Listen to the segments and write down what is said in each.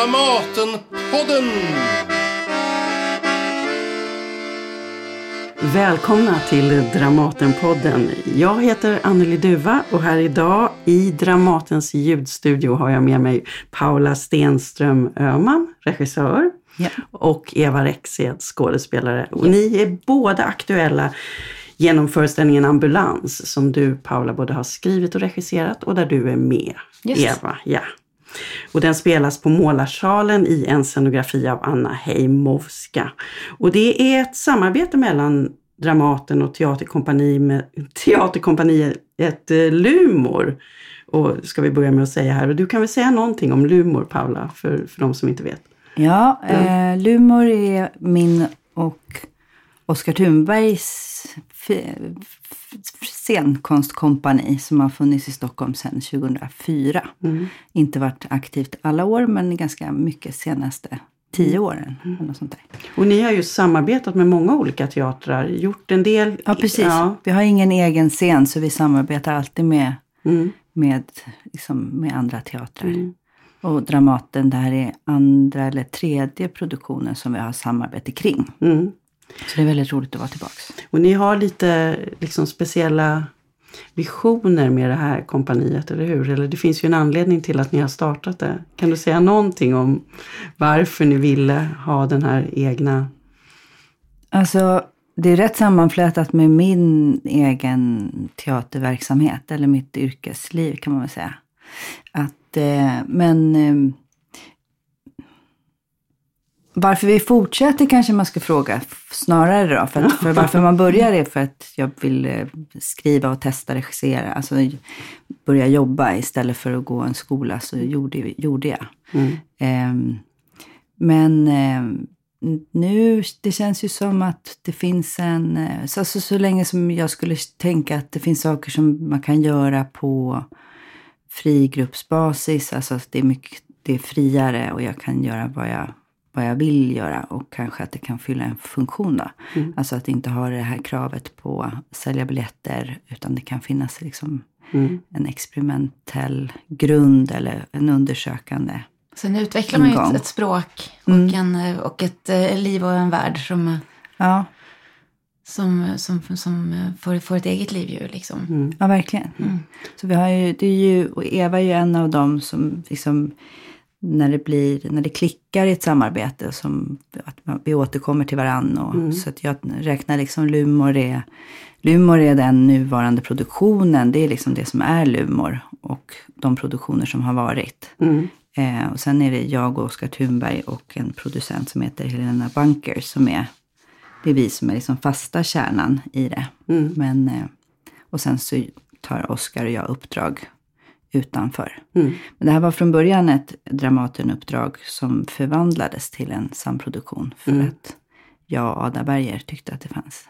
Dramatenpodden! Välkomna till Dramatenpodden. Jag heter Anneli Duva och här idag i Dramatens ljudstudio har jag med mig Paula Stenström Öhman, regissör, Ja. och Eva Rexed, skådespelare. Och ni är båda aktuella genom föreställningen Ambulans som du Paula både har skrivit och regisserat och där du är med, Just. Eva. Ja. Och den spelas på Målarsalen i en scenografi av Anna Heimovska. Och det är ett samarbete mellan Dramaten och teaterkompani med, teaterkompaniet eh, Lumor. Och ska vi börja med att säga här. Och du kan väl säga någonting om Lumor, Paula, för, för de som inte vet. Ja, eh, Lumor är min och Oskar Thunbergs scenkonstkompani som har funnits i Stockholm sedan 2004. Mm. Inte varit aktivt alla år, men ganska mycket senaste tio åren. Eller något sånt där. Och ni har ju samarbetat med många olika teatrar, gjort en del. Ja, precis. Ja. Vi har ingen egen scen, så vi samarbetar alltid med, Mm. med, liksom, med andra teatrar. Mm. Och Dramaten, det här är andra eller tredje produktionen som vi har samarbete kring. Mm. Så det är väldigt roligt att vara tillbaks. Och ni har lite liksom, speciella visioner med det här kompaniet, eller hur? Eller det finns ju en anledning till att ni har startat det. Kan du säga någonting om varför ni ville ha den här egna... Alltså, det är rätt sammanflätat med min egen teaterverksamhet, eller mitt yrkesliv kan man väl säga. Att, eh, men eh, varför vi fortsätter kanske man ska fråga snarare då. För, att, för varför man börjar är för att jag vill eh, skriva och testa regissera. Alltså börja jobba istället för att gå en skola så gjorde, gjorde jag. Mm. Ehm, men ehm, nu, det känns ju som att det finns en... eh, Så, så, så länge som jag skulle tänka att det finns saker som man kan göra på frigruppsbasis, alltså att det är, mycket, det är friare och jag kan göra vad jag, vad jag vill göra och kanske att det kan fylla en funktion. Då. Mm. Alltså att inte ha det här kravet på att sälja biljetter utan det kan finnas liksom Mm. en experimentell grund eller en undersökande Sen utvecklar man ju ett, ett språk och, Mm. en, eh, och ett eh, liv och en värld som, eh, Ja, som, som, som får, får ett eget liv ju liksom. Mm. ja verkligen. Mm. Så vi har ju, det är ju, och Eva är ju en av dem som liksom, när det blir, när det klickar i ett samarbete, som att man, vi återkommer till varann. Och, Mm. Så att jag räknar liksom Lumor är, Lumor är den nuvarande produktionen, det är liksom det som är Lumor och de produktioner som har varit. Mm. Eh, och sen är det jag och Oskar Thunberg och en producent som heter Helena Bunker som är, det är vi som är liksom fasta kärnan i det. Mm. Men, eh, och sen så tar Oskar och jag uppdrag utanför. Mm. Men det här var från början ett Dramatenuppdrag som förvandlades till en samproduktion. För Mm. att jag och Ada Berger tyckte att det fanns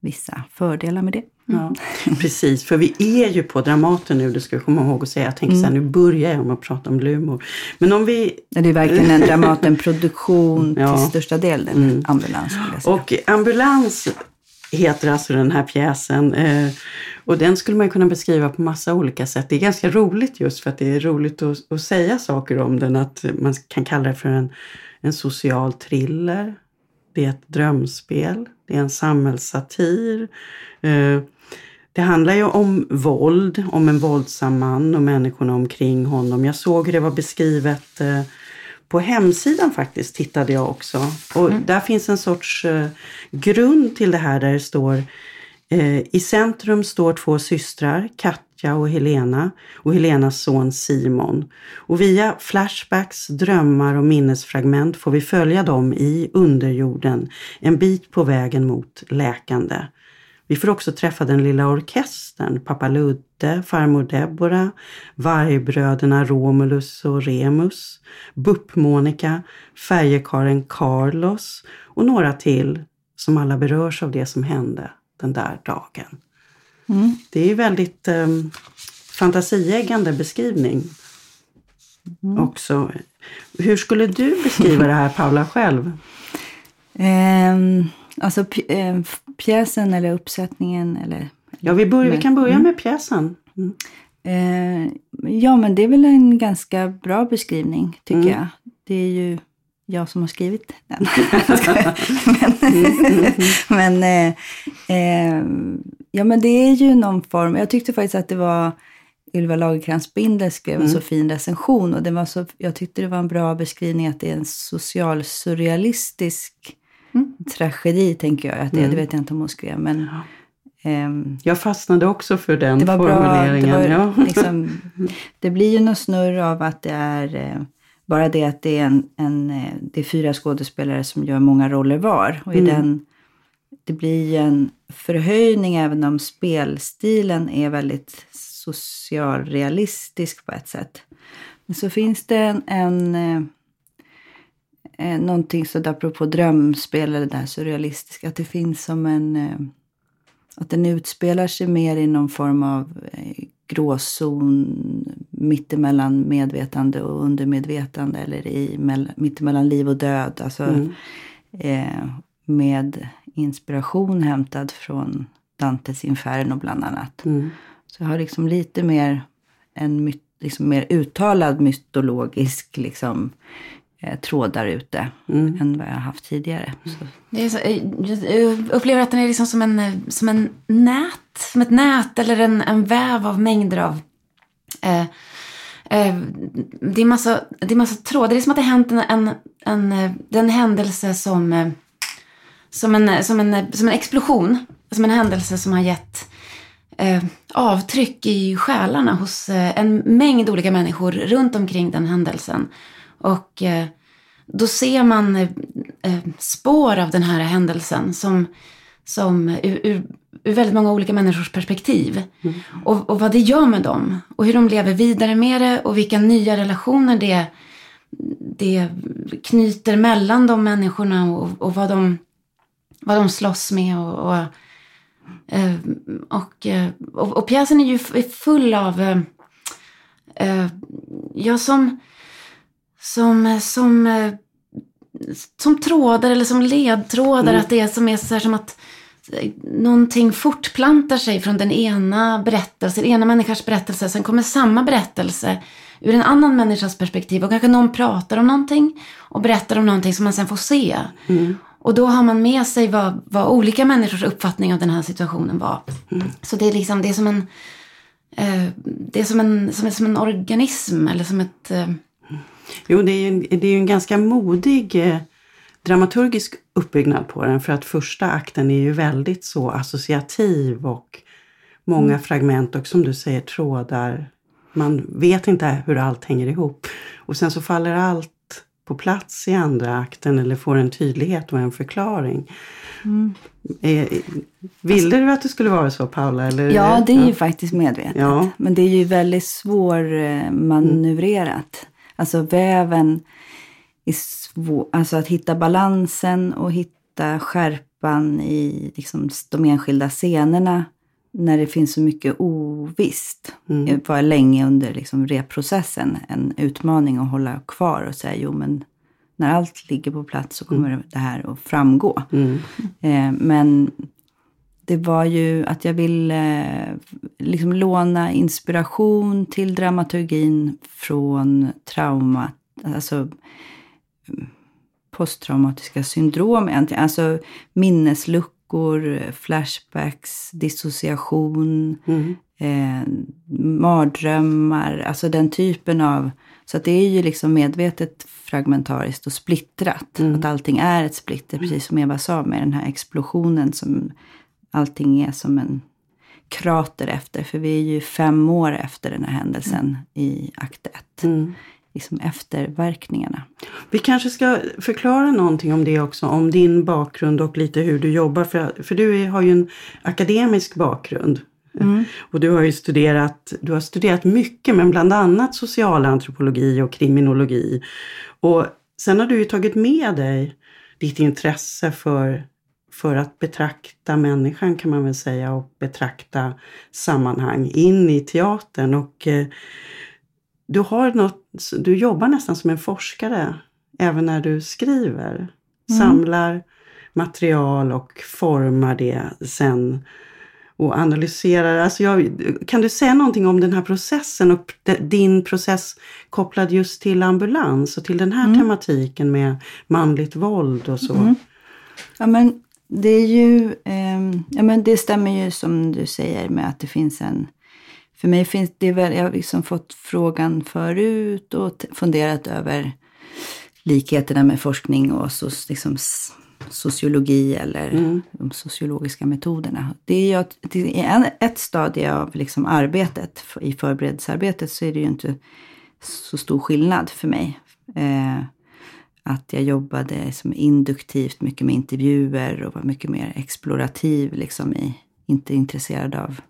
vissa fördelar med det. Ja, precis. För vi är ju på Dramaten nu, det ska vi komma ihåg att säga. Jag tänkte så Mm. här, nu börjar jag med att prata om Lumor. Men om vi... Det är verkligen en Dramatenproduktion Ja. till största del, en Mm. ambulans skulle jag säga. Och Ambulans heter alltså den här pjäsen. Eh, och den skulle man kunna beskriva på massa olika sätt. Det är ganska roligt just för att det är roligt att, att säga saker om den. Att man kan kalla det för en, en social thriller. Det är ett drömspel. Det är en samhällssatir. Eh, det handlar ju om våld, om en våldsam man och människorna omkring honom. Jag såg hur det var beskrivet eh, på hemsidan faktiskt, tittade jag också. Och där finns en sorts eh, grund till det här där det står eh, i centrum står två systrar, Katja och Helena och Helenas son Simon. Och via flashbacks, drömmar och minnesfragment får vi följa dem i underjorden en bit på vägen mot läkande. Vi får också träffa den lilla orkestern, pappa Ludde, farmor Deborah, vargbröderna Romulus och Remus, BUP-Monica, färjekaren Carlos och några till som alla berörs av det som hände den där dagen. Mm. Det är väldigt eh, fantasieggande beskrivning också. Hur skulle du beskriva det här Paula själv? Ehm, alltså eh, pjäsen eller uppsättningen eller... Ja, vi, börjar, vi kan börja mm. med pjäsen. Mm. Eh, ja, men det är väl en ganska bra beskrivning tycker Mm. jag. det är ju jag som har skrivit den. men men, eh, eh, ja, men det är ju någon form, jag tyckte faktiskt att det var Ylva Lagercrantz Bindel skrev en Mm. så fin recension och det var så, jag tyckte det var en bra beskrivning att det är en social surrealistisk tragedi, tänker jag. Att det, Mm. det vet jag inte om hon skrev, men ehm, Jag fastnade också för den det var bra. Det, formuleringen. var, ja. liksom, det blir ju någon snurr av att det är eh, bara det att det är, en, en, eh, det är fyra skådespelare som gör många roller var. Och i Mm. den, det blir ju en förhöjning även om spelstilen är väldigt socialrealistisk på ett sätt. Men så finns det en, en eh, någonting så där apropå drömspel eller det där surrealistiska, att det finns som en eh, att den utspelar sig mer i någon form av eh, gråzon mittemellan medvetande och undermedvetande eller i mell- mittemellan liv och död. Alltså Mm. eh, med inspiration hämtad från Dantes Inferno bland annat. Mm. Så jag har liksom lite mer en liksom mer uttalad mytologisk liksom, eh, tråd där ute Mm. än vad jag har haft tidigare. Så, Det är så, eh, jag upplever att den är liksom som en, eh, som en nät, som ett nät eller en, en väv av mängder av eh, eh, det, är massa, det är massa trådar. Det är som att det hänt en, en, en, eh, en händelse som, eh, som, en, som, en, som en explosion. Som en händelse som har gett eh, avtryck i själarna hos eh, en mängd olika människor runt omkring den händelsen. Och eh, då ser man eh, eh, spår av den här händelsen som, som ur, ur, ur väldigt många olika människors perspektiv. Och, och vad det gör med dem. Och hur de lever vidare med det och vilka nya relationer det, det knyter mellan de människorna och, och vad, de, vad de slåss med. Och, och, eh, och, eh, och, och pjäsen är ju full av, ja som, som, som, eh, som trådar eller som ledtrådar. Att det är som är så här som att eh, någonting fortplantar sig från den ena berättelsen, ena människans berättelse. Sen kommer samma berättelse ur en annan människas perspektiv. Och kanske någon pratar om någonting och berättar om någonting som man sen får se. Och då har man med sig vad, vad olika människors uppfattning av den här situationen var. Så det är liksom, det är som en, eh, det är som en, som, som en organism eller som ett... Eh, Jo, det är ju en, det är en ganska modig eh, dramaturgisk uppbyggnad på den. För att första akten är ju väldigt så associativ och många Mm. fragment och som du säger trådar. Man vet inte hur allt hänger ihop. Och sen så faller allt på plats i andra akten eller får en tydlighet och en förklaring. Mm. Eh, ville du att det skulle vara så Paula? Eller? Ja, det är ju faktiskt medvetet. Ja. Men det är ju väldigt svårmanövrerat. Alltså väven är svår, alltså att hitta balansen och hitta skärpan i liksom, de enskilda scenerna när det finns så mycket ovisst. Det var länge under liksom, reprocessen en utmaning att hålla kvar och säga jo men när allt ligger på plats så kommer det här att framgå. Mm. Eh, men det var ju att jag ville liksom låna inspiration till dramaturgin från trauma, alltså mm, posttraumatiska syndrom egentligen. Alltså minnesluckor, flashbacks, dissociation, Mm. eh, mardrömmar, alltså den typen av... Så att det är ju liksom medvetet fragmentariskt och splittrat. Att allting är ett splitter, precis som Eva sa med den här explosionen som allting är som en krater efter. För vi är ju fem år efter den här händelsen i akt ett. Mm. Liksom efterverkningarna. Vi kanske ska förklara någonting om det också, om din bakgrund och lite hur du jobbar. För, för du har ju en akademisk bakgrund. Och du har ju studerat, du har studerat mycket, men bland annat socialantropologi och kriminologi. Och sen har du ju tagit med dig ditt intresse för, för att betrakta människan kan man väl säga och betrakta sammanhang in i teatern. Och eh, du, har något, du jobbar nästan som en forskare även när du skriver. Samlar material och formar det sen. och analyserar. Alltså jag, kan du säga någonting om den här processen och din process kopplad just till ambulans och till den här mm. tematiken med manligt våld och så? Mm. Ja, men det är ju, eh, ja men det stämmer ju som du säger med att det finns en för mig finns det väl, jag har liksom fått frågan förut och funderat över likheterna med forskning och so, liksom, sociologi eller mm. de sociologiska metoderna. Det är, det är en, ett stadie av liksom arbetet, i förberedelsearbetet så är det ju inte så stor skillnad för mig. Eh, att jag jobbade som induktivt mycket med intervjuer och var mycket mer explorativ, liksom i, inte intresserad av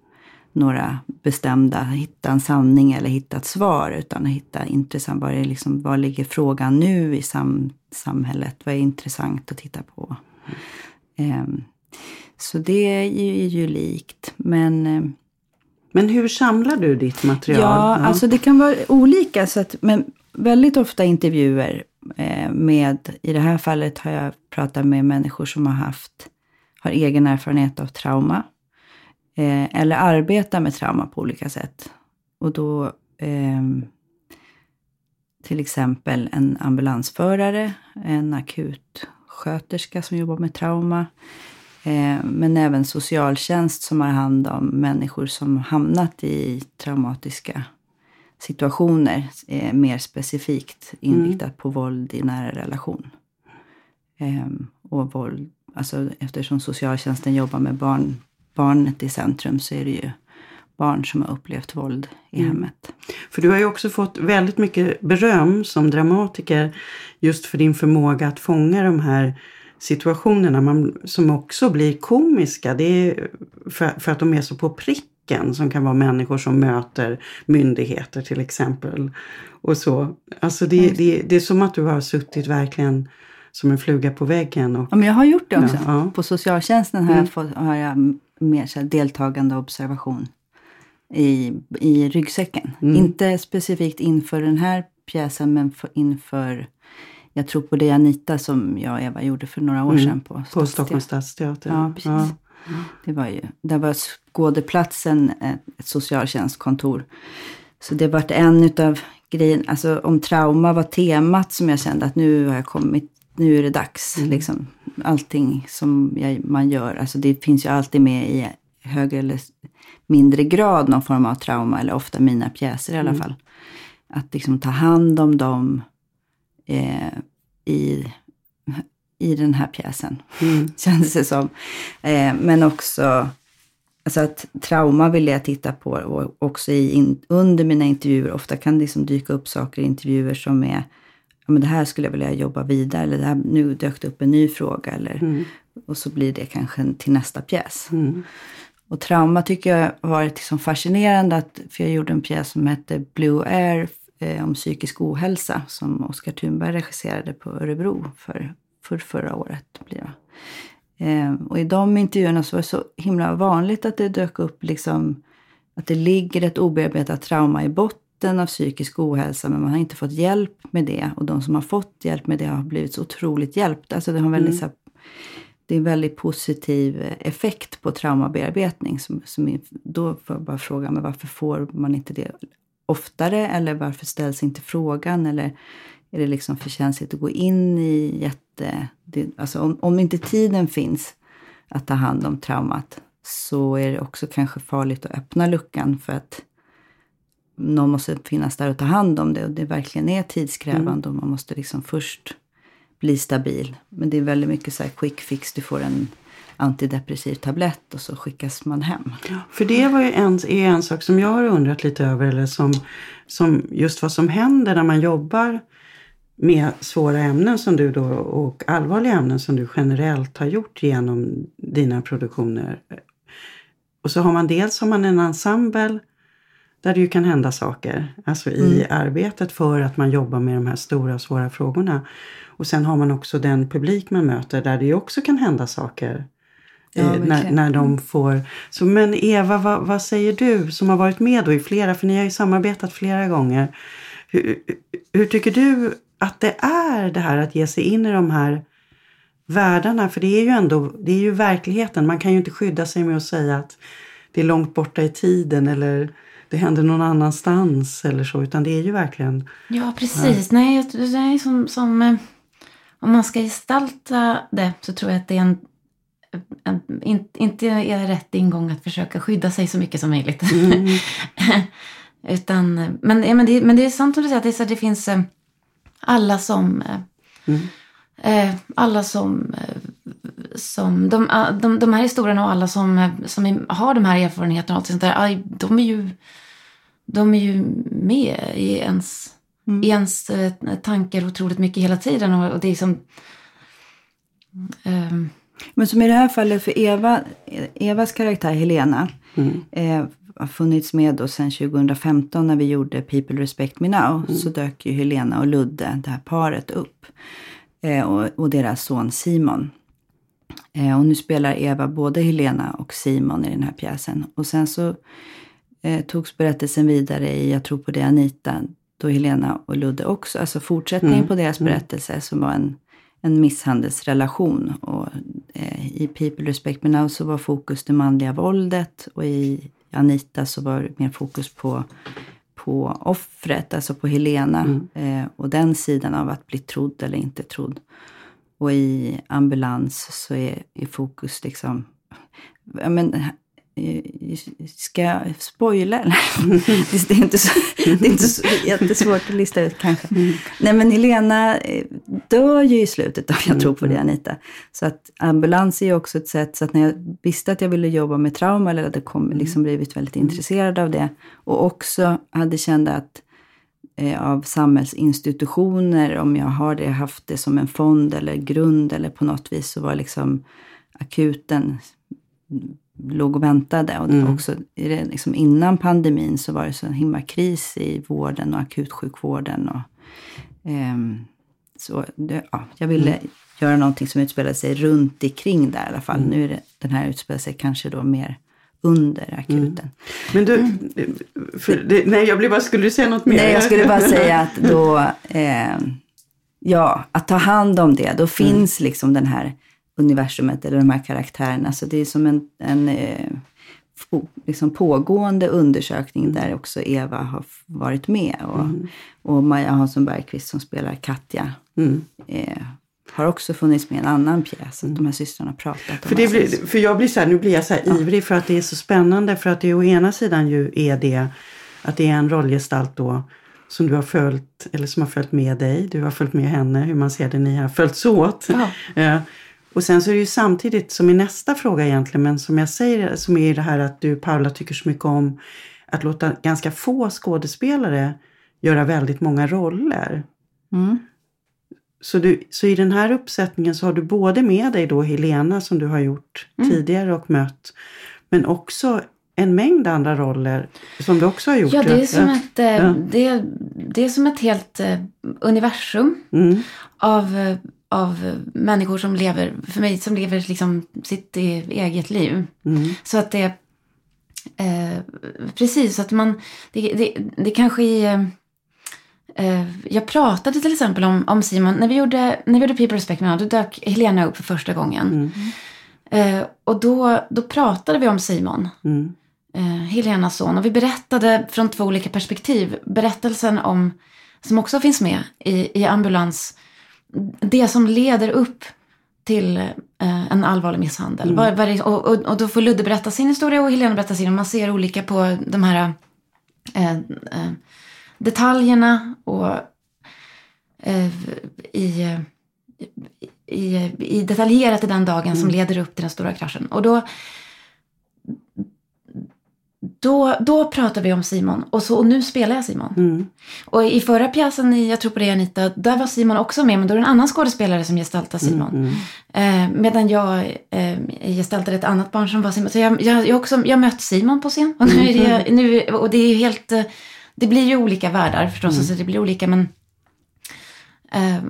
några bestämda, hitta en sanning eller hitta ett svar, utan att hitta intressant, vad, är liksom, vad ligger frågan nu i sam, samhället? Vad är intressant att titta på? Mm. Um, så det är ju, är ju likt, men um, men hur samlar du ditt material? Ja, ja, alltså det kan vara olika. Så att, men väldigt ofta intervjuer eh, Eh, med, i det här fallet har jag pratat med människor som har haft, har egen erfarenhet av trauma. Eh, eller arbetar med trauma på olika sätt. Och då eh, till exempel en ambulansförare, en akutsköterska som jobbar med trauma. Eh, men även socialtjänst som har hand om människor som hamnat i traumatiska situationer. Eh, mer specifikt inriktat mm. på våld i nära relation. Eh, och våld, alltså eftersom socialtjänsten jobbar med barn barnet i centrum så är det ju barn som har upplevt våld i mm. hemmet. För du har ju också fått väldigt mycket beröm som dramatiker just för din förmåga att fånga de här situationerna man, som också blir komiska. Det är för, för att de är så på pricken som kan vara människor som möter myndigheter till exempel. Och så. Alltså det, mm. det, det är som att du har suttit verkligen som en fluga på väggen. Och, ja, men jag har gjort det också. Ja, ja. På socialtjänsten har, mm. jag fått, har jag mer så deltagande observation i, i ryggsäcken. Mm. Inte specifikt inför den här pjäsen men för, inför jag tror på det Anita som jag och Eva gjorde för några år mm. sedan på, på Stockholms stadsteater. Ja, precis. Det var ju, där var skådeplatsen ett socialtjänstkontor. Så det var en utav grejerna, alltså om trauma var temat som jag kände att nu har jag kommit, nu är det dags. Mm. Liksom allting som jag, man gör. Alltså det finns ju alltid med i högre eller mindre grad någon form av trauma, eller ofta mina pjäser i alla mm. fall. Att liksom ta hand om dem eh, i, i den här pjäsen, mm. kändes det som. Eh, men också Alltså att trauma vill jag titta på och också i, in, under mina intervjuer. Ofta kan det liksom dyka upp saker i intervjuer som är ja, men det här skulle jag vilja jobba vidare eller det här, nu dök det upp en ny fråga. Eller, mm. Och så blir det kanske till nästa pjäs. Mm. Och trauma tycker jag har varit liksom fascinerande. Att, för jag gjorde en pjäs som hette Blue Air eh, om psykisk ohälsa som Oskar Thunberg regisserade på Örebro för, för förra året. Blir det. Eh, och i de intervjuerna så var det så himla vanligt att det dök upp liksom att det ligger ett obearbetat trauma i botten av psykisk ohälsa men man har inte fått hjälp med det. Och de som har fått hjälp med det har blivit så otroligt hjälpta. Alltså det, har väldigt, mm. så det är en väldigt positiv effekt på traumabearbetning. Som, som, då får jag bara fråga, men varför får man inte det oftare? Eller varför ställs inte frågan? Eller är det liksom för känsligt att gå in i jätte... Det, alltså om, om inte tiden finns att ta hand om traumat så är det också kanske farligt att öppna luckan för att någon måste finnas där och ta hand om det. Och det verkligen är tidskrävande mm. och man måste liksom först bli stabil. Men det är väldigt mycket så här quick fix. Du får en antidepressiv tablett och så skickas man hem. För det var ju en, är en sak som jag har undrat lite över. Eller som, som just vad som händer när man jobbar med svåra ämnen som du då och allvarliga ämnen som du generellt har gjort genom dina produktioner. Och så har man dels har man en ensemble där det ju kan hända saker alltså i mm. arbetet för att man jobbar med de här stora och svåra frågorna. Och sen har man också den publik man möter där det ju också kan hända saker. Ja, eh, när, när de mm. får... Så, men Eva, vad, vad, säger du som har varit med då i flera, för ni har ju samarbetat flera gånger. Hur, hur tycker du att det är det här att ge sig in i de här världarna? För det är ju ändå, det är ju verkligheten. Man kan ju inte skydda sig med att säga att det är långt borta i tiden eller det händer någon annanstans eller så. Utan det är ju verkligen... Ja, precis. Ja. Nej, det är som, som... eh, Om man ska gestalta det så tror jag att det är en... en in, inte är rätt ingång att försöka skydda sig så mycket som möjligt. Utan, men, ja, men, det, men det är sant som du säger, att det, så att det finns eh, alla som... eh, Eh, alla som... Eh, som de, ah, de, de här historierna och alla som, eh, som har de här erfarenheterna och allt sånt där, aj, de är ju, de är ju med i ens, i ens eh, tankar otroligt mycket hela tiden. Och, och det är som... ehm, Men som i det här fallet för Eva, Evas karaktär Helena eh, har funnits med då sedan 2015 när vi gjorde People Respect Me Now. Så dök ju Helena och Ludde, det här paret, upp. Eh, och, och deras son Simon. Eh, och nu spelar Eva både Helena och Simon i den här pjäsen. Och sen så eh, togs berättelsen vidare i Jag tror på det Anita. Då Helena och Ludde också, alltså fortsättningen på deras berättelse som var en, en misshandelsrelation. Och eh, i People Respect Me Now så var fokus det manliga våldet och i Anita så var det mer fokus på, på offret, alltså på Helena. Eh, och den sidan av att bli trodd eller inte trodd. Och i ambulans så är, är fokus liksom... Men, ska jag spoila eller? det, är inte så, det är inte så jättesvårt att lista ut kanske. Nej men Helena eh, dör ju i slutet av Jag tror på det Anita. Så att ambulans är ju också ett sätt, så att när jag visste att jag ville jobba med trauma eller hade kom, liksom blivit väldigt intresserad av det. Och också hade känt att eh, av samhällsinstitutioner, om jag har det, haft det som en fond eller grund eller på något vis så var liksom akuten låg och väntade. Och var också liksom innan pandemin så var det så en himla kris i vården och akutsjukvården. Och, ehm, så det, ja, jag ville göra någonting som utspelade sig runt omkring där i alla fall. Nu är det, den här utspelar sig kanske då mer under akuten. Men du, för det, nej jag blir bara, skulle du säga något mer? Nej, jag skulle bara säga att då, eh, ja, att ta hand om det, då finns liksom den här universumet eller de här karaktärerna. Så det är som en, en eh, liksom pågående undersökning där också Eva har varit med. Och, och Maja Hansson Bergqvist som spelar Katja eh, har också funnits med i en annan pjäs. Att de här systrarna har pratat om För, det blir, för jag blir så här, nu blir jag så här ivrig för att det är så spännande. För att det å ena sidan ju är det att det är en rollgestalt då som du har följt, eller som har följt med dig. Du har följt med henne, hur man ser det, ni har följts åt. Ja. Och sen så är det ju samtidigt, som i nästa fråga egentligen, men som jag säger, som är det här att du Paula tycker så mycket om att låta ganska få skådespelare göra väldigt många roller. Mm. Så, du, så i den här uppsättningen så har du både med dig då Helena som du har gjort tidigare och mött. Men också en mängd andra roller som du också har gjort. Ja, det är som, ett, eh, Ja. det, det är som ett helt eh, universum Mm. av, eh, av människor som lever, för mig, som lever liksom sitt e- eget liv. Mm. Så att det, eh, precis, så att man, det, det, det kanske är, eh, jag pratade till exempel om, om Simon, när vi gjorde, när vi gjorde People Respect Me Now, då dök Helena upp för första gången. Eh, och då, då pratade vi om Simon Mm. eh, Helenas son. Och vi berättade från två olika perspektiv. Berättelsen om, som också finns med i, i ambulans, det som leder upp till eh, en allvarlig misshandel. Det- och, och, och då får Ludde berätta sin historia och Helena berätta sin. Och man ser olika på de här eh, eh, detaljerna och eh, i, i, i detaljerat i den dagen som leder upp till den stora kraschen. Och då, då, då pratar vi om Simon och, så, och nu spelar jag Simon. Mm. Och i förra pjäsen i Jag tror på det Anita, där var Simon också med, men då är det en annan skådespelare som gestaltar Simon. Eh, medan jag eh, gestaltade ett annat barn som var Simon. Så jag, jag, jag, också, jag mött Simon på scen. Och, nu är det, nu, och det är ju helt, eh, det blir ju olika världar förstås, så det blir olika, men eh,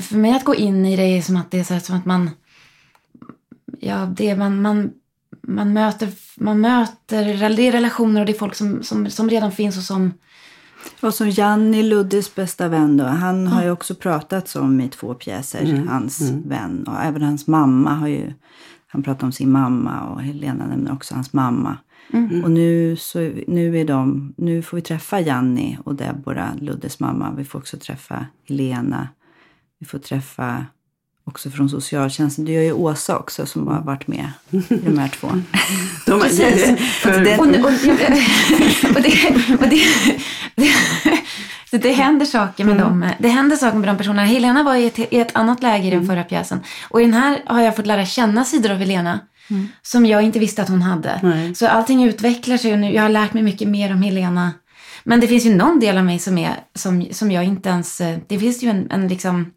för mig att gå in i det är som att det är så här, som att man, ja, det man, man, man möter, man möter, det är relationer och det är folk som, som, som redan finns och som, Och som Janni, Luddes bästa vän då, han har ju också pratats om i två pjäser, hans vän. Och även hans mamma har ju, han pratar om sin mamma och Helena nämner också hans mamma. Och nu, så, nu, är de, nu får vi träffa Janni och Deborah, Luddes mamma. Vi får också träffa Helena. Vi får träffa också från socialtjänsten. Du gör ju Åsa också som har varit med i de här två. De, Precis. för, Det- Och, och, och, det, och det, det, det händer saker med dem. Det händer saker med de personerna. Helena var i ett, i ett annat läge i den förra pjäsen. Och i den här har jag fått lära känna sidor av Helena. Som jag inte visste att hon hade. Nej. Så allting utvecklar sig och nu, jag har lärt mig mycket mer om Helena. Men det finns ju någon del av mig som, är, som, som jag inte ens... Det finns ju en, en liksom...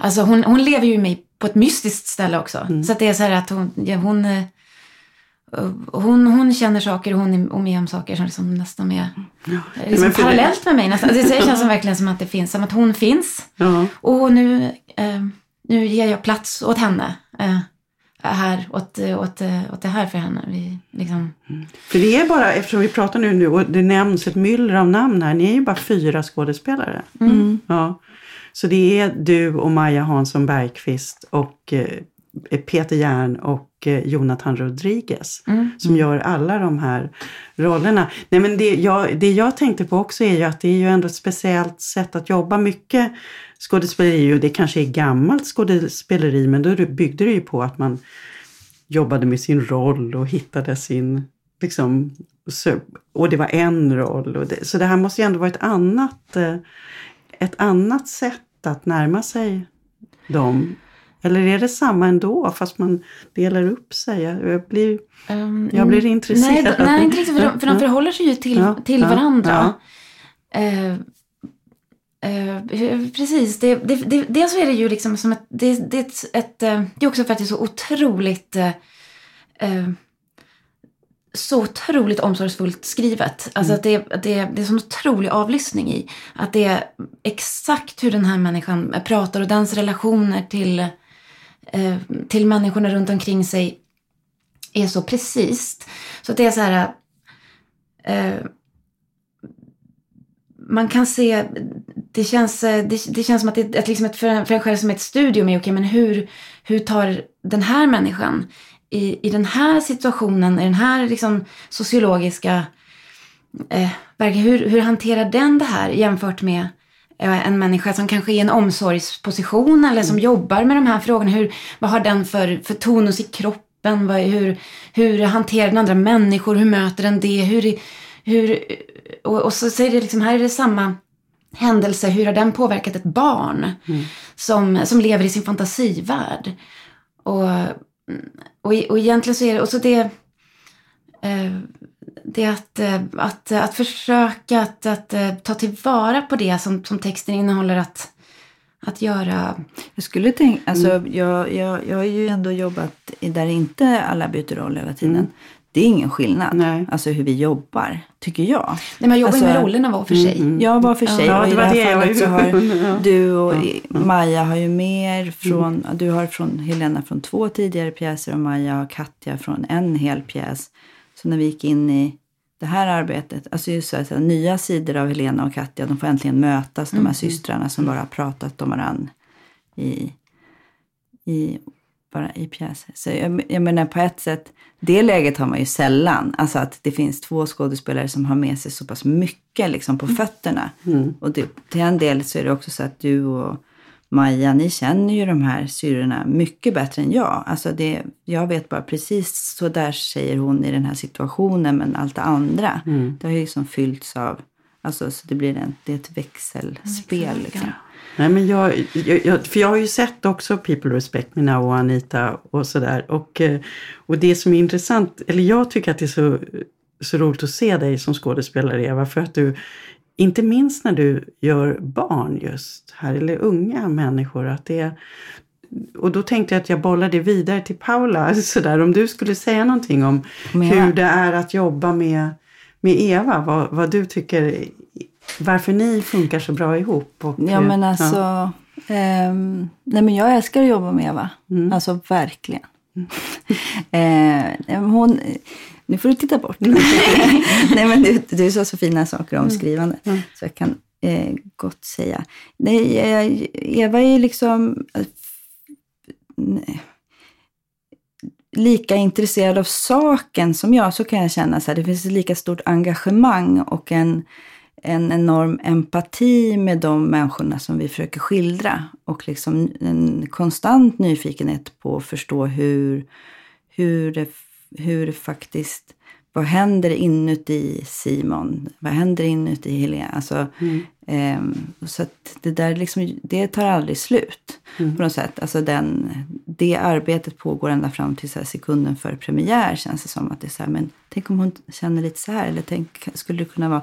Alltså hon, hon lever ju i mig på ett mystiskt ställe också. Så att det är så här att hon... Ja, hon eh, hon, hon känner saker och hon är med om saker som liksom nästan är liksom men för det- parallellt med mig. Nästan. Det känns som verkligen som att det finns, som att hon finns. ja. Och nu, eh, nu ger jag plats åt henne. Eh, här, åt, åt, åt det här för henne. Vi, liksom, För det är bara, eftersom vi pratar nu, nu och det nämns ett myller av namn här, ni är ju bara fyra skådespelare. Ja. Så det är du och Maja Hansson Bergqvist och eh, Peter Järn och eh, Jonathan Rodriguez som gör alla de här rollerna. Nej, men det, jag, det jag tänkte på också är ju att det är ju ändå ett speciellt sätt att jobba. Mycket skådespeleri, och det kanske är gammalt skådespeleri, men då byggde det ju på att man jobbade med sin roll och hittade sin, liksom, och det var en roll. Och det, så det här måste ju ändå vara ett annat, eh, ett annat sätt att närma sig dem. Eller är det samma ändå fast man delar upp sig? Jag blir, ehm, jag blir intresserad. Nej, nej, inte riktigt. För de, för de förhåller sig ju till, Ja, till ja, varandra. Eh, eh, precis. Det, det, det, dels är det ju liksom som ett... Det, det, är ett, ett, eh, det är också för att det är så otroligt... eh, så otroligt omsorgsfullt skrivet. Alltså att det, att det, det är sån otrolig avlyssning i. Att det är exakt hur den här människan pratar och dens relationer till, eh, till människorna runt omkring sig är så precis. Så att det är så här... Eh, man kan se, det känns, det, det känns som att det är liksom ett, för, en, för en själv som ett studium är okej, men hur, hur tar den här människan i, i den här situationen, i den här liksom sociologiska, eh, hur, hur hanterar den det här jämfört med eh, en människa som kanske är i en omsorgsposition eller som jobbar med de här frågorna. Hur, vad har den för, för tonus i kroppen? Vad, hur, hur hanterar den andra människor? Hur möter den det? Hur, hur, och, och så säger det liksom, här är det samma händelse. Hur har den påverkat ett barn som, som lever i sin fantasivärld? Och, och, och egentligen så är det, och så det, eh, det att, eh, att, att försöka att, att eh, ta tillvara på det som, som texten innehåller. Att, att göra... Jag skulle tänka, alltså Mm. jag, jag, jag har ju ändå jobbat där inte alla byter roll hela tiden. Mm. Det är ingen skillnad, Nej. alltså hur vi jobbar, tycker jag. Nej, man jobbar Alltså, med rollerna var för sig. Jag var för sig Ja, och det i det var här det jag fallet så var har Ja. du och Ja, ja. Mm. Maja har ju mer från, du har från Helena från två tidigare pjäser och Maja och Katja från en hel pjäs. Så när vi gick in i det här arbetet, alltså just så här, så här, nya sidor av Helena och Katja, de får äntligen mötas, Mm. de här systrarna som bara har pratat om varandra i, i, bara i pjäser. Så jag, jag menar på ett sätt, det läget har man ju sällan. Alltså att det finns två skådespelare som har med sig så pass mycket liksom på fötterna. Och det, till en del så är det också så att du och Maja, ni känner ju de här syrrorna mycket bättre än jag. Alltså det, jag vet bara precis så där säger hon i den här situationen, men allt det andra, det har ju liksom fyllts av, alltså så det blir en, det är ett växelspel liksom. Nej, men jag, jag, jag, för jag har ju sett också People Respect Me Now och Anita och sådär. Och, eh, och det som är intressant, eller jag tycker att det är så, så roligt att se dig som skådespelare Eva. För att du, inte minst när du gör barn just här, eller unga människor. Att det och då tänkte jag att jag bollar det vidare till Paula. Så där, om du skulle säga någonting om hur det är att jobba med, med Eva. Vad, vad du tycker, varför ni funkar så bra ihop. Och, Ja men eh, alltså, ehm, nej men jag älskar att jobba med Eva. Alltså verkligen. eh, hon, nu får du titta bort. nej men du, du sa så fina saker om skrivande. Så jag kan eh, gott säga. Nej, eh, Eva är liksom... eh, nej. lika intresserad av saken som jag så kan jag känna så här, det finns ett lika stort engagemang och en, en enorm empati med de människorna som vi försöker skildra. Och liksom en konstant nyfikenhet på att förstå hur, hur, det, hur det faktiskt vad händer inuti Simon? Vad händer inuti Helena? Alltså, mm eh, så det där liksom, det tar aldrig slut mm. på något sätt. Alltså den, det arbetet pågår ända fram till så sekunden före premiär känns det som. att det är så här, men Tänk om hon känner lite så här. Eller tänk, skulle det kunna vara...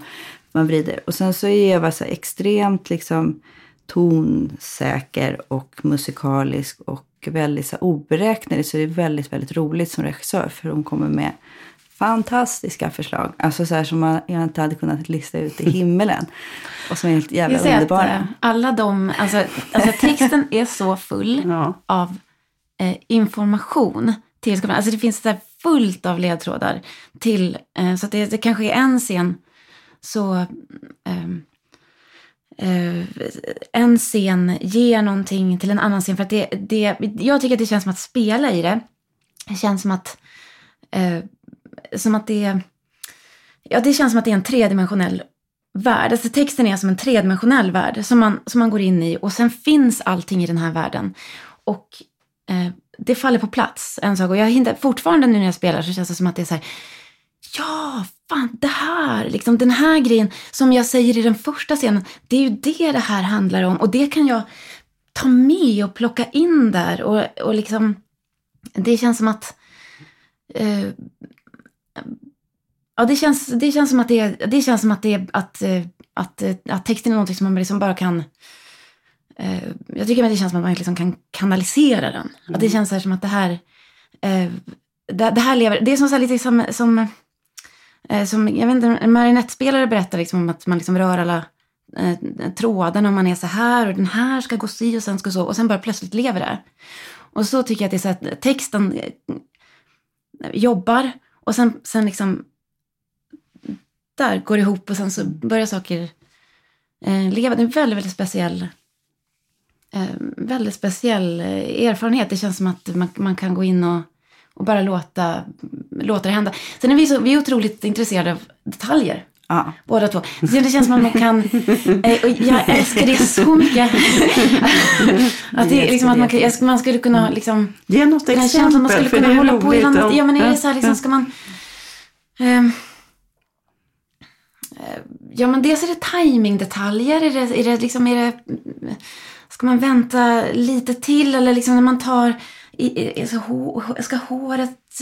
Man vrider. Och sen så är Eva så extremt liksom tonsäker och musikalisk och väldigt så oberäknelig. Så det är väldigt, väldigt roligt som regissör för hon kommer med fantastiska förslag. Alltså så här som man jag inte hade kunnat lista ut i himmelen. Och som är helt jävla underbara. Eh, alla de, alltså, alltså texten är så full ja. av eh, information till. Alltså det finns så fullt av ledtrådar till, eh, så att det, det kanske är en scen så ehm, eh, en scen ger någonting till en annan scen. För att det, det, jag tycker att det känns som att spela i det. Det känns som att eh, som att det ja, det känns som att det är en tredimensionell värld. Alltså texten är som en tredimensionell värld som man, som man går in i och sen finns allting i den här världen. Och eh, det faller på plats en sak. Och jag hinner, fortfarande nu när jag spelar så känns det som att det är så här, ja, fan det här, liksom den här grejen som jag säger i den första scenen, det är ju det det här handlar om. Och det kan jag ta med och plocka in där. Och, och liksom, det känns som att eh, Ja, det känns, det känns som att det det känns som att, det är, att, eh, att, att, att texten är någonting som man liksom bara kan... Eh, jag tycker att det känns som att man liksom kan kanalisera den. Mm. Att det känns här som att det här... Eh, det, det, här lever... Det är som, så lite som... som eh, som, jag vet inte, en marionettspelare berättar liksom om att man liksom rör alla eh, trådarna och man är så här och den här ska gå si och sen ska så och sen bara plötsligt lever det. Och så tycker jag att det är så att texten eh, jobbar och sen, sen liksom där går det ihop och sen så börjar saker eh, leva. Det är en väldigt, väldigt speciell eh, väldigt speciell eh, erfarenhet. Det känns som att man, man kan gå in och, och bara låta, låta det hända. Sen är vi, så, vi är otroligt intresserade av detaljer. Ja. Båda två. Så det känns som att man kan... Eh, och jag älskar det så mycket. att det, liksom, att man, kan, man skulle kunna liksom... Ge något exempel. Man skulle kunna hålla på i landet. Ja men är det så här liksom, ska man... Eh, Ja, men dels är det timingdetaljer. Är det, är det liksom, är det, ska man vänta lite till eller liksom när man tar, ska håret,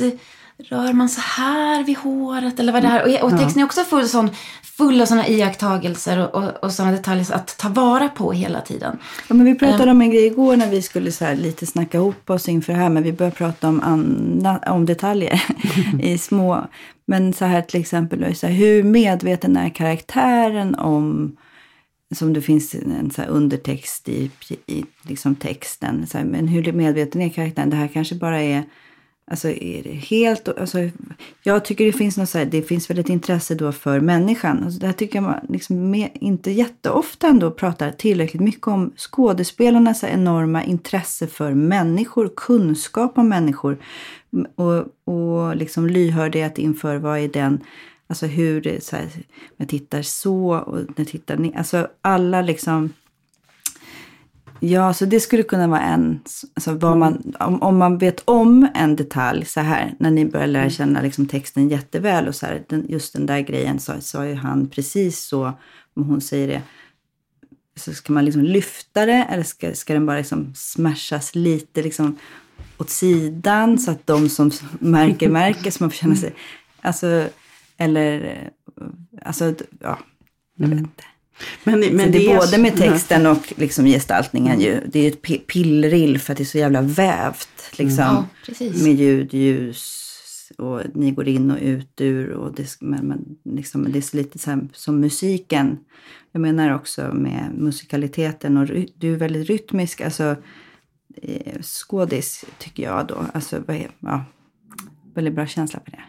rör man så här vid håret eller vad det är? Och, och texten är också full, sån, full av sådana iakttagelser och, och, och sådana detaljer att ta vara på hela tiden. Ja, men vi pratade om en grej igår när vi skulle så lite snacka ihop oss inför det här, men vi började prata om, anna, om detaljer i små men så här till exempel, så här, hur medveten är karaktären om som det finns en så undertext i, i liksom texten. Så här, men hur medveten är karaktären? Det här kanske bara är Alltså är det helt... Alltså, jag tycker det finns något så här, det finns väl ett intresse då för människan. Alltså, det här tycker jag man liksom med, inte jätteofta ändå pratar tillräckligt mycket om skådespelarnas enorma intresse för människor, kunskap om människor mm, och, och liksom lyhördhet inför vad är den Alltså hur så här, jag tittar så och när jag tittar ner. Alltså alla liksom Ja, så det skulle kunna vara en, alltså vad man, om, om man vet om en detalj så här, när ni börjar lära känna liksom texten jätteväl och så här, den, just den där grejen sa, sa ju han precis så, om hon säger det, så ska man liksom lyfta det eller ska, ska den bara liksom smashas lite liksom åt sidan så att de som märker märker så man får känna sig, alltså, eller, alltså, ja, jag vet mm. inte. Men, men det, det är både med texten och liksom gestaltningen ju. Det är ett pillrill för att det är så jävla vävt. Liksom, ja, med ljud, ljus och ni går in och ut ur. Och det, men, men, liksom, det är lite så här, som musiken. Jag menar också med musikaliteten och du är väldigt rytmisk. Alltså eh, skådis tycker jag då. Alltså, ja, väldigt bra känsla på det.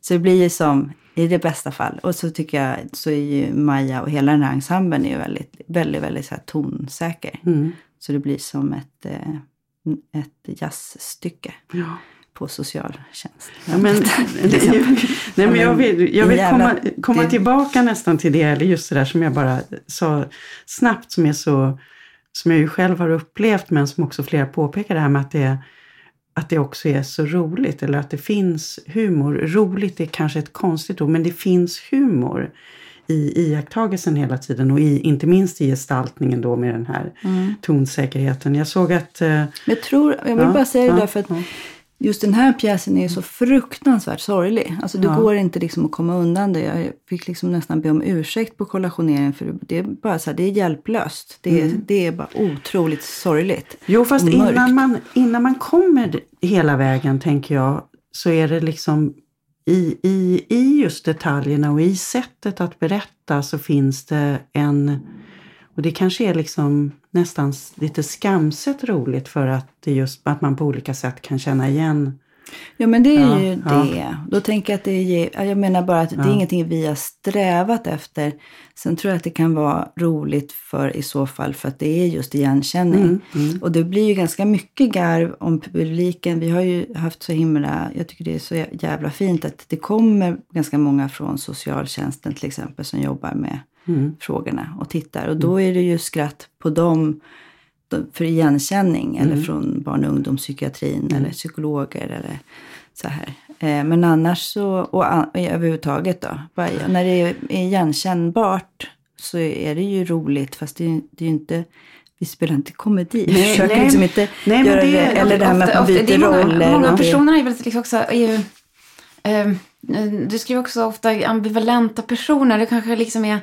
Så det blir ju som i det bästa fall. Och så tycker jag så är ju Maja och hela den här ensemblen är ju väldigt, väldigt, väldigt så här tonsäker. Mm. Så det blir som ett, eh, ett jazzstycke. Ja. på socialtjänst. Ja, men, nej, men jag vill, jag vill komma, komma tillbaka nästan till det, eller just det där som jag bara sa snabbt, som är så som jag ju själv har upplevt, men som också flera påpekar det här med att det, att det också är så roligt, eller att det finns humor. Roligt är kanske ett konstigt ord, men det finns humor i iakttagelsen hela tiden och i, inte minst i gestaltningen då med den här mm. tonsäkerheten. Jag såg att... Eh, jag tror, jag vill ja, bara säga det ja, för att ja. Just den här pjäsen är så fruktansvärt sorglig. Alltså det går inte liksom att komma undan det. Jag fick liksom nästan be om ursäkt på kollationeringen för det är bara så här, det är hjälplöst. Det är, mm. det är bara otroligt sorgligt. Jo, fast innan man, innan man kommer hela vägen tänker jag så är det liksom i, i, i just detaljerna och i sättet att berätta så finns det en... Och det kanske är liksom nästan lite skamset roligt för att det just att man på olika sätt kan känna igen Ja men det är ja, ju ja. det. Då tänker jag att det är, jag menar bara att ja. det är ingenting vi har strävat efter. Sen tror jag att det kan vara roligt för i så fall för att det är just igenkänning. Mm, mm. Och det blir ju ganska mycket garv om publiken. Vi har ju haft så himla, jag tycker det är så jävla fint att det kommer ganska många från socialtjänsten till exempel som jobbar med mm. frågorna och tittar. Och då är det ju skratt på dem för igenkänning mm. eller från barn och ungdomspsykiatrin mm. eller psykologer eller så här. Eh, men annars så, och överhuvudtaget då, bara, när det är igenkännbart så är det ju roligt fast det, det är ju inte vi spelar inte komedi. Vi nej, försöker nej, liksom inte nej, göra det, det, eller det här med att man byter roller. Många personer är väldigt liksom också, är ju, eh, du skriver också ofta ambivalenta personer. Det kanske liksom är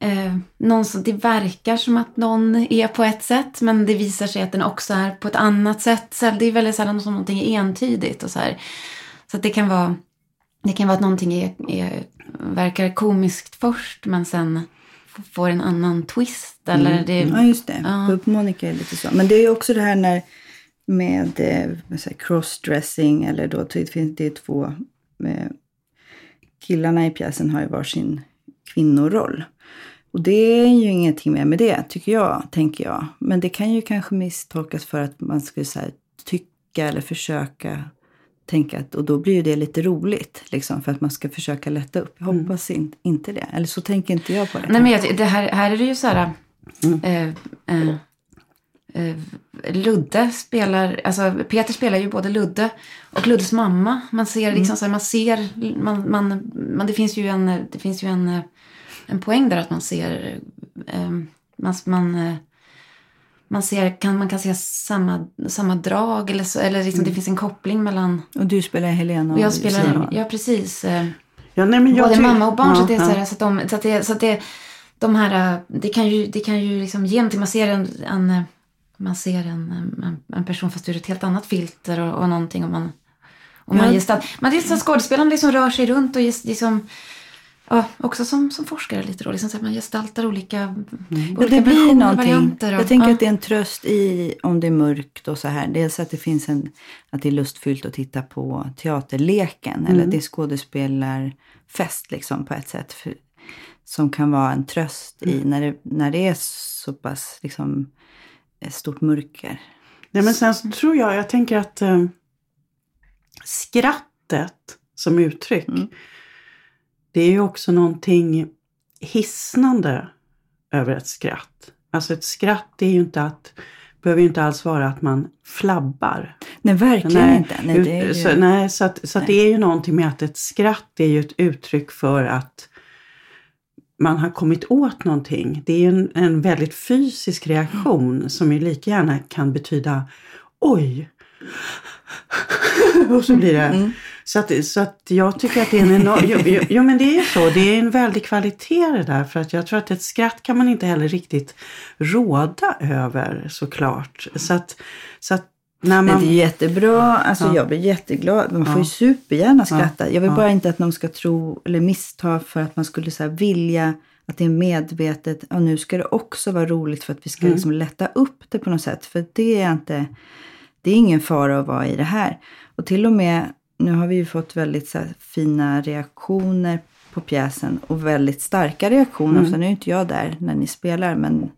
eh, någon som, det verkar som att någon är på ett sätt men det visar sig att den också är på ett annat sätt. Så det är väldigt sällan som någonting är entydigt och så här. Så det kan vara, det kan vara att någonting är, är, verkar komiskt först men sen får en annan twist. Eller mm. det, ja, just det. Ja. På Monica är lite så. Men det är ju också det här när med, med eh, crossdressing eller då det finns det två med, eh, killarna i pjäsen har ju varsin kvinnoroll. Och det är ju ingenting mer med det, tycker jag, tänker jag. Men det kan ju kanske misstolkas för att man skulle så här, tycka eller försöka tänka att, och då blir ju det lite roligt, liksom, för att man ska försöka lätta upp. Jag mm. hoppas in, inte det. Eller så tänker inte jag på det. Nej, men jag, det här, här är det ju så här... Mm. Eh, eh, eh, Ludde spelar, alltså Peter spelar ju både Ludde och Luddes mamma. Man ser liksom mm. så här, man ser, man, man, man, det finns ju en, det finns ju en eh, en poäng där att man ser, eh, man, man, eh, man, ser, kan, man kan se samma, samma drag eller, så, eller liksom, mm. det finns en koppling mellan... Och du spelar Helena och jag spelar, Simon. Ja, precis. Eh, ja, nej, men jag Både mamma och barn. Ja, så, det är så, här, så, att de, så att det, så att det, de här, eh, det kan ju, det kan ju liksom ge någonting. Man ser en, en man ser en, en, en, person fast ur ett helt annat filter och, och någonting. Och man, och man ja. gestalt, man, det är så skådespelaren liksom rör sig runt och just, liksom, Ja, också som, som forskare lite då. Liksom så att man gestaltar olika, mm. olika det blir någonting. Jag tänker ja. att det är en tröst i om det är mörkt och så här. Dels att det finns en, att det är lustfyllt att titta på teaterleken. Mm. Eller det är skådespelarfest liksom på ett sätt. För, som kan vara en tröst mm. i när det, när det är så pass liksom, stort mörker. Nej, men sen så tror jag, jag tänker att eh, skrattet som uttryck mm det är ju också någonting hisnande över ett skratt. Alltså ett skratt är ju inte att, behöver ju inte alls vara att man flabbar. Nej, verkligen nej, inte. Nej, det ju... så, nej, så, att, så att det är ju någonting med att ett skratt är ju ett uttryck för att man har kommit åt någonting. Det är en, en väldigt fysisk reaktion som ju lika gärna kan betyda oj, och så blir det. Mm. Så, att, så att jag tycker att det är en enorm... jo, jo, men det är så. Det är en väldig kvalitet det där. För att jag tror att ett skratt kan man inte heller riktigt råda över såklart. Så att, så att man... Men det är jättebra. Alltså ja. jag blir jätteglad. Man får ja. ju supergärna skratta. Jag vill bara inte att någon ska tro eller missta för att man skulle så vilja att det är medvetet. Och nu ska det också vara roligt för att vi ska mm. liksom lätta upp det på något sätt. För det är inte det är ingen fara att vara i det här. Och till och med, nu har vi ju fått väldigt så fina reaktioner på pjäsen och väldigt starka reaktioner. Mm. Ofta nu är inte jag där när ni spelar men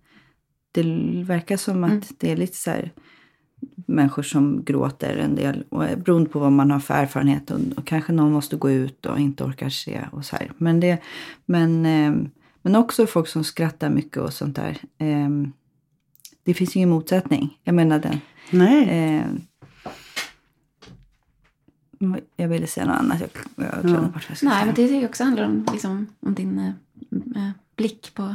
det verkar som att mm. det är lite så här, människor som gråter en del. Och är beroende på vad man har för erfarenhet. Och, och kanske någon måste gå ut och inte orkar se. och så här. Men, det, men, eh, men också folk som skrattar mycket och sånt där. Eh, det finns ju ingen motsättning. Jag menar den. Nej. Eh, jag ville säga något annat. Jag, jag glömde bort vad jag skulle Nej, säga. men det tycker jag också handlar om, liksom, om din eh, eh, blick på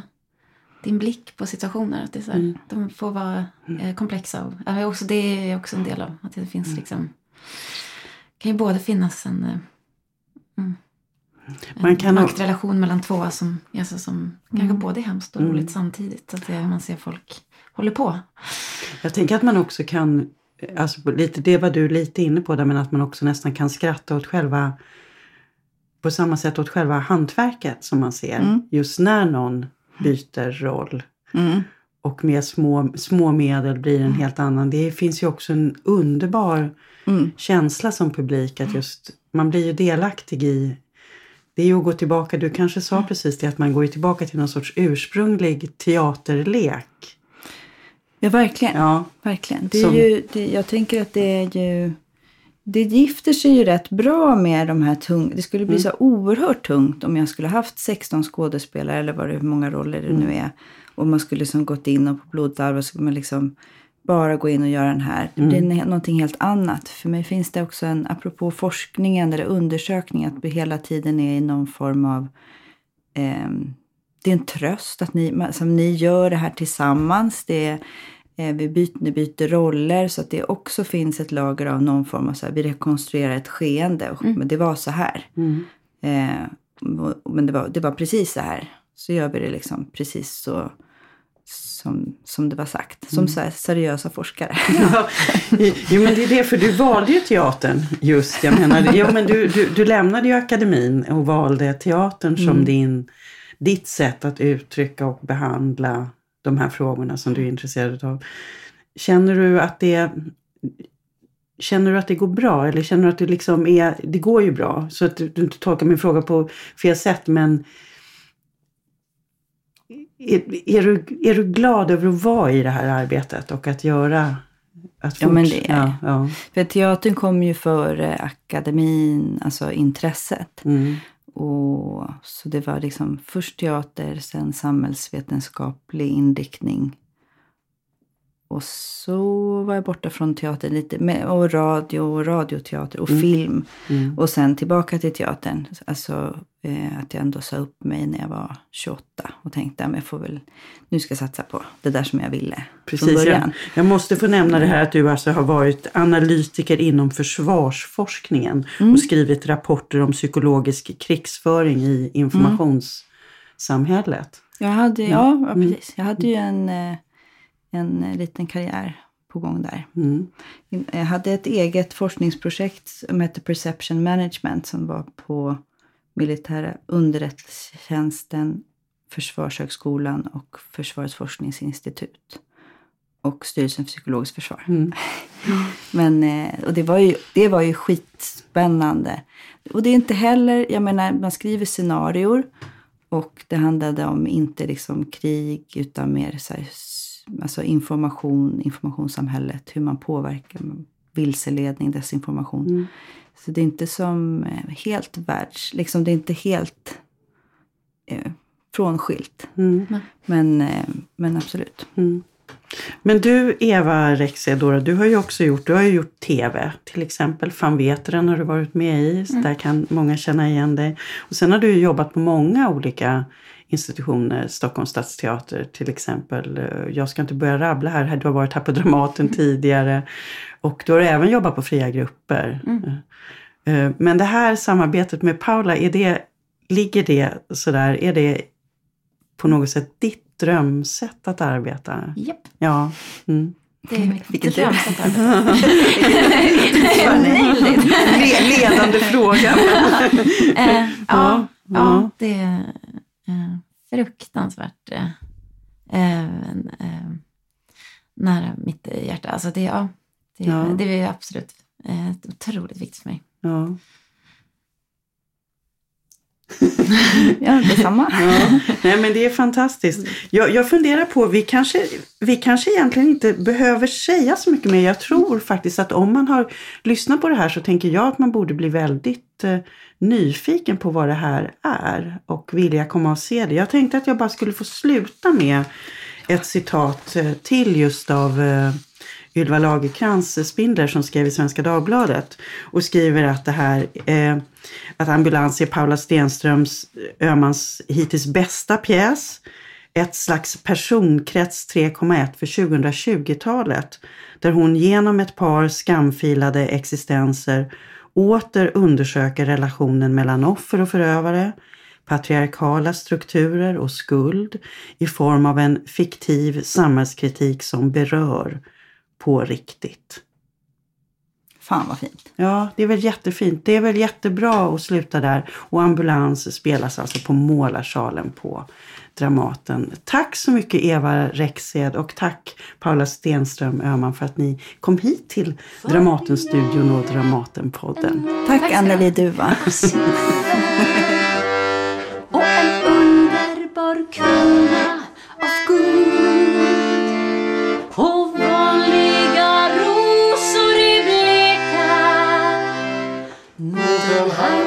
din blick på situationer. Att det är så här, De får vara eh, komplexa. Och, ja, också, det är också en del av att det finns liksom... kan ju både finnas en, eh, mm, en kan ha- maktrelation mellan två som, alltså, som kanske både är hemskt och roligt samtidigt. Så att det är hur man ser folk håller på. Jag tänker att man också kan, alltså lite, det var du lite inne på där, men att man också nästan kan skratta åt själva, på samma sätt åt själva hantverket som man ser. Just när någon byter roll. Mm. Och med små, små medel blir en helt annan. Det finns ju också en underbar Mm. känsla som publik att just, man blir ju delaktig i det är ju att gå tillbaka, du kanske sa precis det, att man går tillbaka till någon sorts ursprunglig teaterlek. Ja, verkligen. Ja, Verkligen. Det är Som- ju, det, jag tänker att det är ju... Det gifter sig ju rätt bra med de här tunga... Det skulle bli Mm. så oerhört tungt om jag skulle haft 16 skådespelare eller vad det, hur många roller det Mm. nu är. Och man skulle liksom gått in och på blodalvar skulle man liksom bara gå in och göra den här. Det blir Mm. någonting helt annat. För mig finns det också en, apropå forskningen eller undersökning, att vi hela tiden är i någon form av ehm, det är en tröst att ni, alltså, ni gör det här tillsammans. Det är, eh, vi byter, ni byter roller så att det också finns ett lager av någon form av så här, vi rekonstruerar ett skeende. Och, Men det var så här. Mm. Eh, men det var, det var precis så här. Så gör vi det liksom precis så som, som det var sagt. Som här, seriösa forskare. Ja, jo men det är det, för du valde ju teatern just. Jag menar, jo, men du, du, du lämnade ju akademin och valde teatern som din, ditt sätt att uttrycka och behandla de här frågorna som du är intresserad av. Känner du att det Känner du att det går bra eller känner du att det liksom är, det går ju bra så att du, du inte tolkar min fråga på fel sätt men är, är, du, är du glad över att vara i det här arbetet och att göra att Ja, men det är ja, ja. För teatern kom ju före akademin, alltså intresset. Mm. Och, så det var liksom först teater, sen samhällsvetenskaplig inriktning. Och så var jag borta från teater lite, med, och radio och radioteater och film. Mm. Och sen tillbaka till teatern. Alltså eh, att jag ändå sa upp mig när jag var 28 och tänkte att jag får väl, nu ska jag satsa på det där som jag ville från Precis, början. jag, jag måste få nämna det här att du alltså har varit analytiker inom försvarsforskningen Mm. och skrivit rapporter om psykologisk krigsföring i informationssamhället. Jag hade, ja, ja, precis. Jag hade ju en, eh, en eh, liten karriär på gång där. Mm. Jag hade ett eget forskningsprojekt som hette Perception Management som var på militära underrättelsetjänsten, Försvarshögskolan och Försvarets forskningsinstitut. Och Styrelsen för psykologiskt försvar. Mm. Men, eh, och det var, ju, det var ju skitspännande. Och det är inte heller, jag menar, man skriver scenarior och det handlade om inte liksom krig utan mer så här, alltså information, informationssamhället, hur man påverkar vilseledning, desinformation. Så det är inte som eh, helt världs, liksom det är inte helt eh, frånskilt. Mm. Men, eh, men absolut. Men du Eva Rexedora, du har ju också gjort, du har ju gjort TV. Till exempel Fan Veteren har du varit med i. Så Där kan många känna igen dig. Och sen har du jobbat på många olika institutioner. Stockholms stadsteater till exempel. Jag ska inte börja rabbla här. Du har varit här på Dramaten tidigare. Och du har även jobbat på fria grupper. Eh, Men det här samarbetet med Paula, är det, ligger det sådär, är det på något sätt ditt drömsätt att arbeta? Japp, Ja. Mm. det är mitt drömsätt att Le- ledande fråga. Eh, ja, Ja, det eh, fruktansvärt eh, eh, nära mitt hjärta. Alltså det, ja, det, Ja. det är absolut eh, otroligt viktigt för mig. Ja ja, detsamma. Ja. Nej, men det är fantastiskt. Jag, jag funderar på, vi kanske, vi kanske egentligen inte behöver säga så mycket mer. Jag tror faktiskt att om man har lyssnat på det här så tänker jag att man borde bli väldigt eh, nyfiken på vad det här är och vilja komma och se det. Jag tänkte att jag bara skulle få sluta med ett citat eh, till just av eh, Ylva Lagerkrans eh, Spindler som skrev i Svenska Dagbladet och skriver att det här eh, att Ambulans är Paula Stenströms eh, Ömans hittills bästa pjäs. Ett slags personkrets 3,1 för 2020-talet där hon genom ett par skamfilade existenser åter undersöker relationen mellan offer och förövare, patriarkala strukturer och skuld i form av en fiktiv samhällskritik som berör på riktigt. Fan vad fint. Ja, det är väl jättefint. Det är väl jättebra att sluta där. Och Ambulans spelas alltså på Målarsalen på Dramaten. Tack så mycket Eva Rexed och tack Paula Stenström Öhman för att ni kom hit till Dramatenstudion och Dramatenpodden. Tack, tack Anneli Duva. och en underbar kväll I'm high.